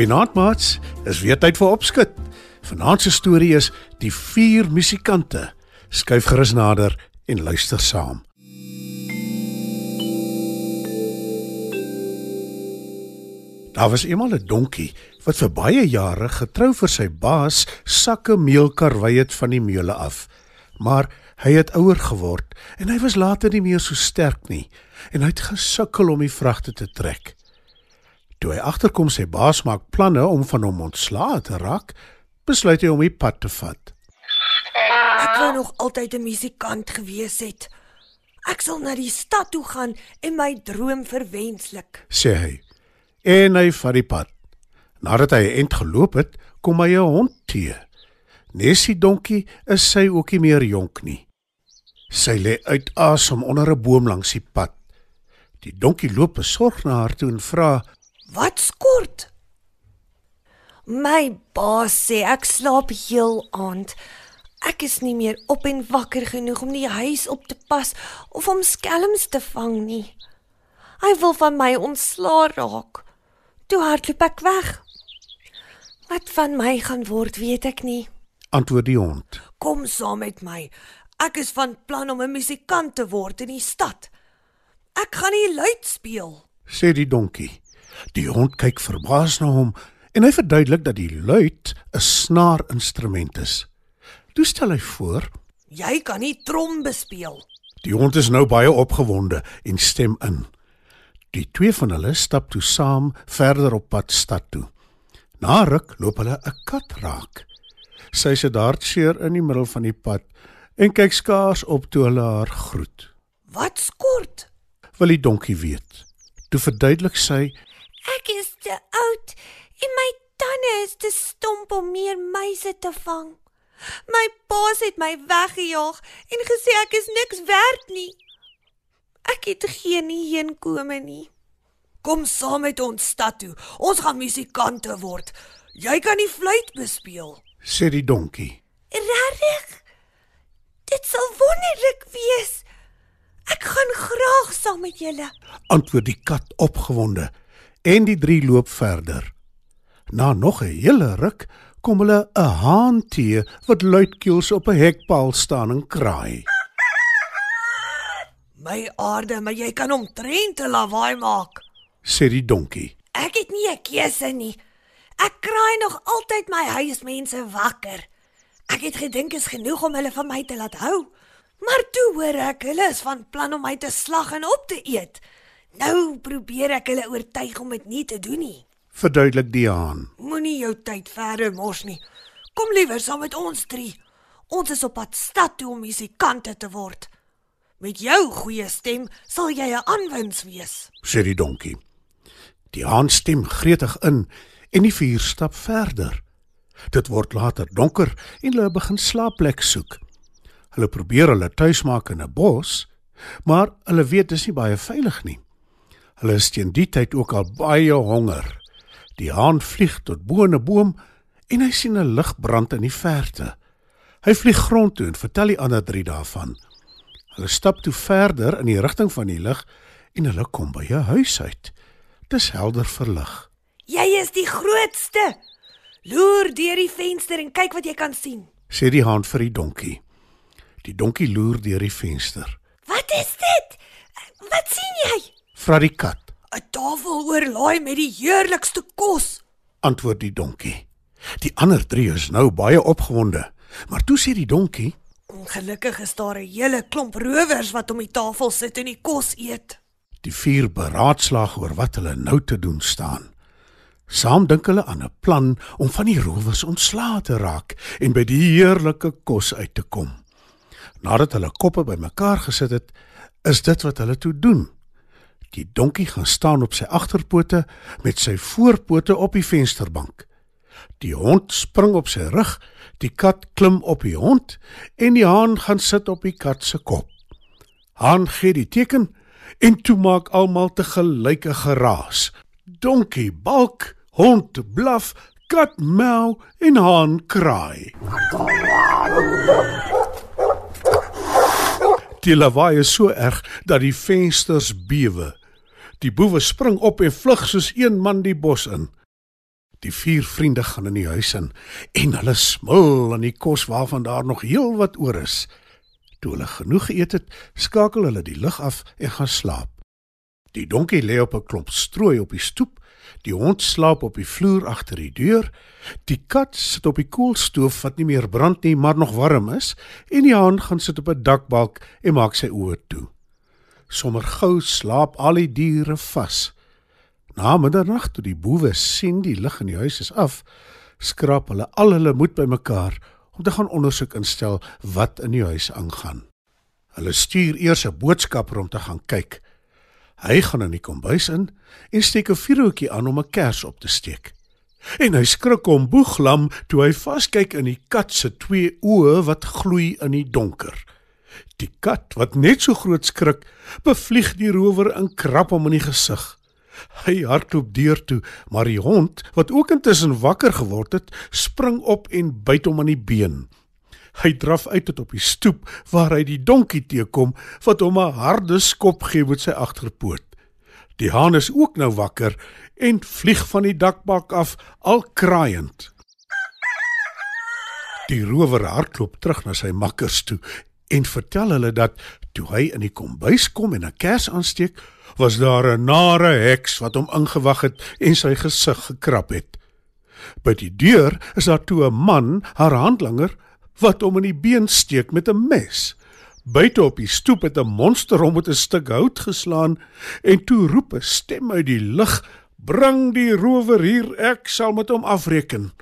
Goeienaand maats, dis weer tyd vir opskud. Vanaand se storie is Die vier musikante. Skuif gerus nader en luister saam. Daar was eendag 'n donkie wat vir baie jare getrou vir sy baas sakke meel karwei het van die meule af. Maar hy het ouer geword en hy was later nie meer so sterk nie en hy het gesukkel om die vragte te trek. Toe hy agterkom sy baas maak planne om van hom ontslae te raak, besluit hy om die pad te vat. Ek wou nog altyd 'n musikant gewees het. Ek sal na die stad toe gaan en my droom verwenslik, sê hy. En hy vat die pad. Nadat hy eendag geloop het, kom hy 'n hond te. Nessie donkie is sy ook nie meer jonk nie. Sy lê uit asem onder 'n boom langs die pad. Die donkie loop besorg na haar toe en vra: Wat skort? My baas sê ek slaap heel aand. Ek is nie meer op en wakker genoeg om die huis op te pas of om skelms te vang nie. Hy wil van my ontslaa raak. Toe hardloop ek weg. Wat van my gaan word, weet ek nie. Antwoord die hond. Kom saam met my. Ek is van plan om 'n musikant te word in die stad. Ek gaan nie luit speel, sê die donkie. Die hond kyk verbaas na hom en hy verduidelik dat die luit 'n snaarinstrument is. Toe stel hy voor: "Jy kan nie trom bespeel." Die hond is nou baie opgewonde en stem in. Die twee van hulle stap toe saam verder op pad stad toe. Na ruk loop hulle 'n kat raak. Sy sit daar seer in die middel van die pad en kyk skaars op toe hulle haar groet. "Wat skort?" wil die donkie weet. Toe verduidelik sy: Ek is te oud en my tande is te stomp om meer muise te vang. My baas het my weggejaag en gesê ek is niks werd nie. Ek het geen heenkome nie. Kom saam met ons stad toe. Ons gaan musikante word. Jy kan die fluit bespeel, sê die donkie. Regtig? Dit sal wonderlik wees. Ek gaan graag saam met julle. Antwoord die kat opgewonde en die drie loop verder. Na nog 'n hele ruk kom hulle 'n haan te wat luidkeels op 'n hekpaal staan en kraai. My aarde, maar jy kan omtrent 'n lawaai maak, sê die donkie. Ek het nie 'n keuse nie. Ek kraai nog altyd my huismense wakker. Ek het gedink is genoeg om hulle van my te laat hou. Maar toe hoor ek hulle is van plan om my te slag en op te eet. Nou probeer ek hulle oortuig om dit nie te doen nie. Verduidelik die aan. Moenie jou tyd verder mors nie. Kom liewer saam met ons drie. Ons is op pad stad toe om musikante te word. Met jou goeie stem sal jy 'n aanwins wees, sê die donkie. Die haan stem gretig in en die vier stap verder. Dit word later donker en hulle begin slaapplek soek. Hulle probeer hulle tuis maak in 'n bos, maar hulle weet dis nie baie veilig nie. Hulle is teen die tyd ook al baie honger. Die haan vlieg tot bo 'n boom en hy sien 'n lig brand in die verte. Hy vlieg grond toe en vertel die ander drie daarvan. Hulle stap toe verder in die rigting van die lig en hulle kom by 'n huis uit. Dit is helder verlig. "Jy is die grootste. Loer deur die venster en kyk wat jy kan sien," sê die haan vir die donkie. Die donkie loer deur die venster. "Wat is dit? Wat sien jy?" Vra die kat. 'n Tafel oorlaai met die heerlikste kos, antwoord die donkie. Die ander drie is nou baie opgewonde, maar toe sê die donkie: "Ongelukkig is daar 'n hele klomp rowers wat om die tafel sit en die kos eet." Die vier beraadslaag oor wat hulle nou te doen staan. Saam dink hulle aan 'n plan om van die rowers ontslae te raak en by die heerlike kos uit te kom. Nadat hulle koppe bymekaar gesit het, is dit wat hulle toe doen. Die donkie gaan staan op sy agterpote met sy voorpote op die vensterbank. Die hond spring op sy rug, die kat klim op die hond en die haan gaan sit op die kat se kop. Haan gee die teken en toe maak almal te gelyke geraas. Donkie balk, hond blaf, kat meau en haan kraai. Die lawaai is so erg dat die vensters bewe. Die boewe spring op en vlug soos een man die bos in. Die vier vriende gaan in die huis in en hulle smil aan die kos waarvan daar nog heel wat oor is. Toe hulle genoeg geëet het, skakel hulle die lig af en gaan slaap. Die donkie lê op 'n klomp strooi op die stoep, die hond slaap op die vloer agter die deur, die kat sit op die koolstoof wat nie meer brand nie, maar nog warm is, en die haan gaan sit op 'n dakbalk en maak sy oë toe. Sommer gou slaap al die diere vas. Na middernag toe die boewe sien die lig in die huis is af, skraap hulle al hulle moed bymekaar om te gaan ondersoek instel wat in die huis aangaan. Hulle stuur eers 'n boodskapper om te gaan kyk. Hy gaan in die kombuis in en steek 'n vuurhoutjie aan om 'n kers op te steek. En hy skrik om boeglam toe hy vaskyk in die kat se twee oë wat gloei in die donker. Die kat, wat net so groot skrik, bevlieg die rower in krap om in die gesig. Hy hardloop deur toe, maar die hond, wat ook intussen wakker geword het, spring op en byt hom aan die been. Hy draf uit tot op die stoep waar hy die donkie teekom wat hom 'n harde skop gee met sy agterpoot. Die haan is ook nou wakker en vlieg van die dakbak af al kraaiend. Die rower hardloop terug na sy makkers toe en vertel hulle dat toe hy in die kombuis kom en 'n kers aansteek, was daar 'n nare heks wat hom ingewag het en sy gesig gekrap het. By die deur is daar toe 'n man, haar handlanger, wat hom in die been steek met 'n mes. Buite op die stoep het 'n monster hom met 'n stuk hout geslaan en toe roep 'n stem uit die lug: "Bring die rower hier, ek sal met hom afreken."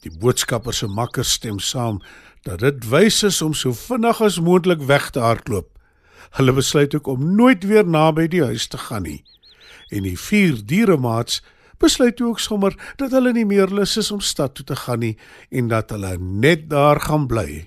Die boodskapper se makkers stem saam dat dit wys is om so vinnig as moontlik weg te hardloop. Hulle besluit ook om nooit weer naby die huis te gaan nie. En die vier dieremaats besluit ook sommer dat hulle nie meer lus is om stad toe te gaan nie en dat hulle net daar gaan bly.